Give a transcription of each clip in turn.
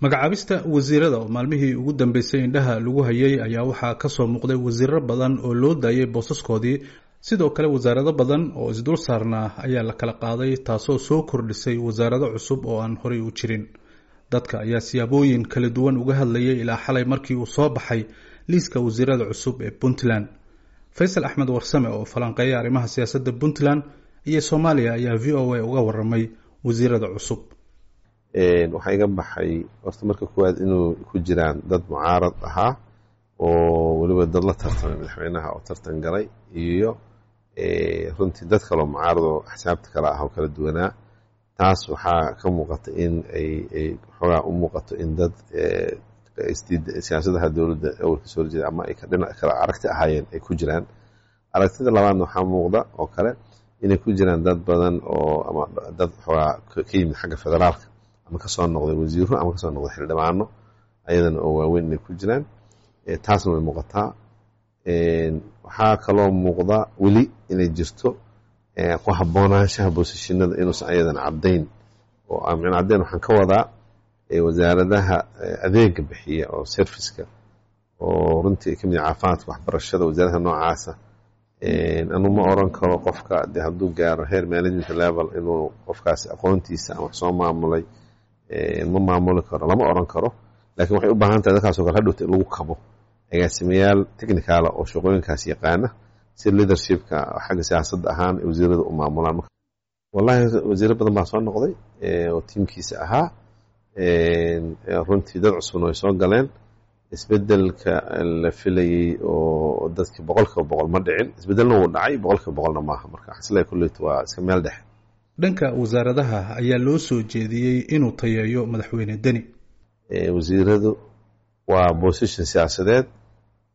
magacaabista wasiirada oo maalmihii ugu dambeysay indhaha lagu hayay ayaa waxaa ka soo muuqday wasiiro badan oo loo daayay boosaskoodii. Sidoo kale wasaarado badan oo isdul saarnaa ayaa la kala qaaday taasoo soo kordhisay wasaarado cusub oo aan horey u jirin. Dadka ayaa siyaabooyin kala duwan uga hadlayay ilaa xalay markii uu soo baxay liiska wasiirada cusub ee puntland. Faysal axmed warsame oo falanqeeya arrimaha siyaasadda puntland iyo soomaaliya ayaa v o a uga waramay wasiirada cusub waxaa iga baxay horta marka koowaad inuu ku jiraan dad mucaarad ahaa oo weliba dad la tartamay madaxweynaha oo tartan galay iyo runtii dad kaloo mucaarad oo axsaabta kale ah oo kala duwanaa. Taas waxaa ka muuqata in ay xoogaa u muuqato in dad siyaasadaha dowladda awalka soo horjeeda ama dhinac kale aragti ahaayeen ay ku jiraan. Aragtida labaadna waxaa muuqda oo kale inay ku jiraan dad badan oo ama dad xoogaa ka yimid xagga federaalka ama ka soo noqday wasiiro ama ka soo noqday xildhibaano ayadana oo waaweyn inay ku jiraan. Taasna way muuqataa. Waxaa kaloo muuqda weli inay jirto ku haboonaanshaha boosashinada inuusan ayadan caddayn oo micna caddayn waxaan ka wadaa wasaaradaha adeega bixiya oo serviceka oo runtii ka mid caafimaadka waxbarashada wasaaradaha noocaasa. Anu ma oran karo qofka de hadduu gaaro heer management level inuu qofkaasi aqoontiisa ama wax soo maamulay ma maamuli karo lama oran karo. Lakin waxay u baahan tahay dadkaasoo kale hadhowta in lagu kabo agaasimayaal technicala oo shaqooyinkaas yaqaana si leadershipka xagga siyaasadda ahaan wasiirada u maamulaan. Wallahi wasiiro badan baa soo noqday oo tiimkiisa ahaa runtii dad cusubna way soo galeen. Isbedelka la filayey oo dadkii boqolkiiba boqol ma dhicin isbedelna wuu dhacay boqolkiiba boqolna maaha. Marka xasila kulleyta waa iska meel dhexe dhanka wasaaradaha ayaa loo soo jeediyey inuu tayeeyo madaxweyne deni. Wasiiradu waa bosishon siyaasadeed.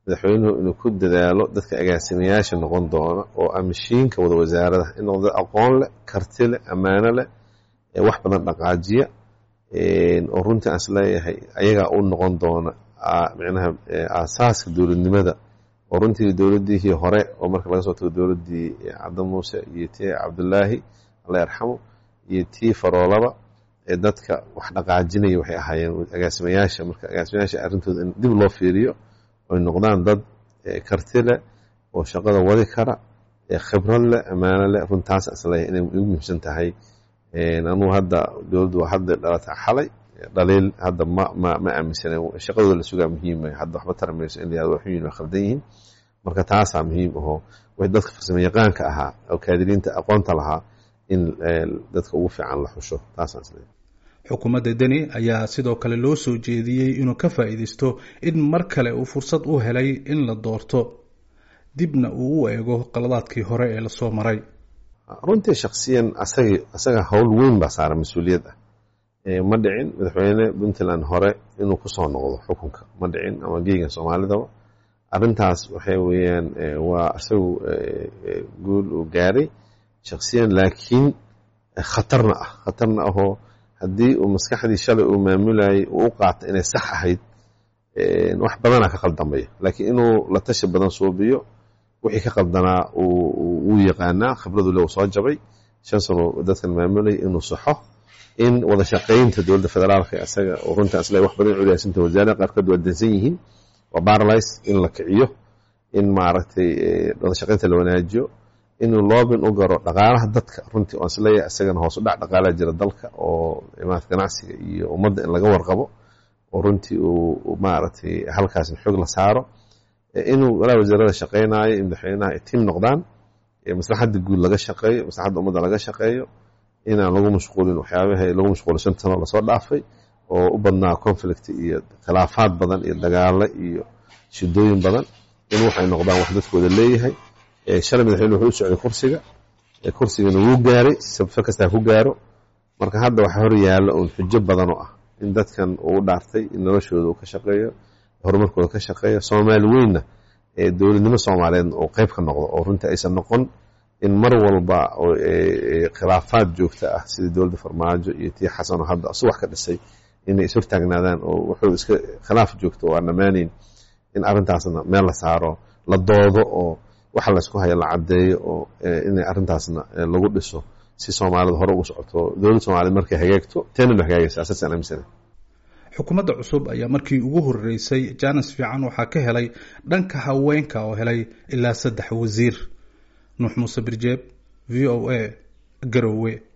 Madaxweynuhu inuu ku dadaalo dadka agaasimayaasha noqon doona oo amishiinka wada wasaaradaha. In noqdo aqoon leh karti leh ammaano leh wax badan dhaqaajiya oo runtii aan is leeyahay ayagaa u noqon doona micnaha aasaaska dowladnimada. Oo runtii dowladdiihii hore oo marka laga soo tago dowladdii cabdi muuse iyo tii cabdulaahi alla yarxamo iyo tii faroolaba ee dadka wax dhaqaajinaya waxay ahaayeen agaasimayaasha. Marka agaasimayaasha arrintooda in dib loo fiiriyo oy noqdaan dad karti leh oo shaqada wadi kara khibrad leh ammaano leh. Runtaas is leeyahay inay igu muhiimsan tahay anuu hadda dowladdu waa hadda dhalata xalay dhaliil hadda ma ma ma shaqadooda la sugaa muhiima hadda waxba tara in la yahdo waxu yihiin waa khaldan yihiin. Marka taasaa muhiim ahoo way dadka farsamo ahaa oo kaadiriinta aqoonta lahaa in dadka ugu fiican la xusho. Taasaan xukuumadda deni ayaa sidoo kale loo soo jeediyey inuu ka faa'iidaysto in mar kale uu fursad u helay in la doorto dibna uu u eego qaladaadkii hore ee la soo maray. Runtii shaksiyan asagi asaga howl weyn baa saaran mas'uuliyad ah. Ma dhicin madaxweyne puntland hore inuu ku soo noqdo xukunka. Ma dhicin ama geegan soomaalidaba. Arrintaas waxay weeyaan waa isagu guul uu gaaray shaksiyan laakiin khatarna ah khatarna ahoo haddii uu maskaxdii shalay uu maamulayay uu u qaata inay sax ahayd wax badanaa ka khaldamaya laakiin inuu la tashi badan suubiyo wixii ka qaldanaa wuu yaqaanaa khibradu le soo jabay shan sano dadkan maamulayay inuu saxo in wada dowladda federaalka isaga oo runta wax badan culiyaasanta wasaarada qaarkood waa dansan yihiin waa baralys in la kiciyo in maaragtay wada la wanaajiyo inuu loobin u garo dhaqaalaha dadka. Runtii oon is leeyahay isagana hoos u dhac dhaqaalaha jira dalka oo imaad ganacsiga iyo ummadda in laga warqabo oo runtii uu maaragtay halkaasna xoog la saaro. Inuu walaa wasaarada shaqaynaayo in madaxweynaha ay tiim noqdaan maslaxadda guud laga shaqeeyo maslaxadda ummadda laga shaqeeyo inaan lagu mashquulin waxyaabaha lagu mashquulin shan tano la soo dhaafay oo u badnaa conflict iyo khilaafaad badan iyo dagaalo iyo shidooyin badan. In waxay noqdaan wax dadkooda leeyahay shalay madaxweyne wuxuu u socday kursiga kursigana wuu gaaray sabfe kastaa ku gaaro. Marka hadda waxaa hor yaalla uun xujo badan oo ah in dadkan uu dhaartay in noloshooda uu ka shaqeeyo horumarkooda ka shaqeeyo. Soomaali weynna ee dowladnimo soomaaliyeed oo qeyb ka noqdo oo runtii aysan noqon in mar walba khilaafaad joogta ah sidii dowladda farmaajo iyo tii xasanoo hadda asu ka dhisay inay is hortaagnaadaan oo wuxuu iska khilaaf joogto oo aan dhammaanayn in arrintaasna meel la saaro la doodo oo waxa laysku haya la caddeeyo oo inay arrintaasna lagu dhiso si soomaalida hore ugu socoto. Dowladda soomaaliyed markay hagaagto teenan hagaagaysa asaasaan aaminsana xukuumadda cusub ayaa markii ugu horeysay jaanis fiican waxaa ka helay dhanka haweenka oo helay ilaa saddex wasiir. Nuux muuse birjeeb v o a garowe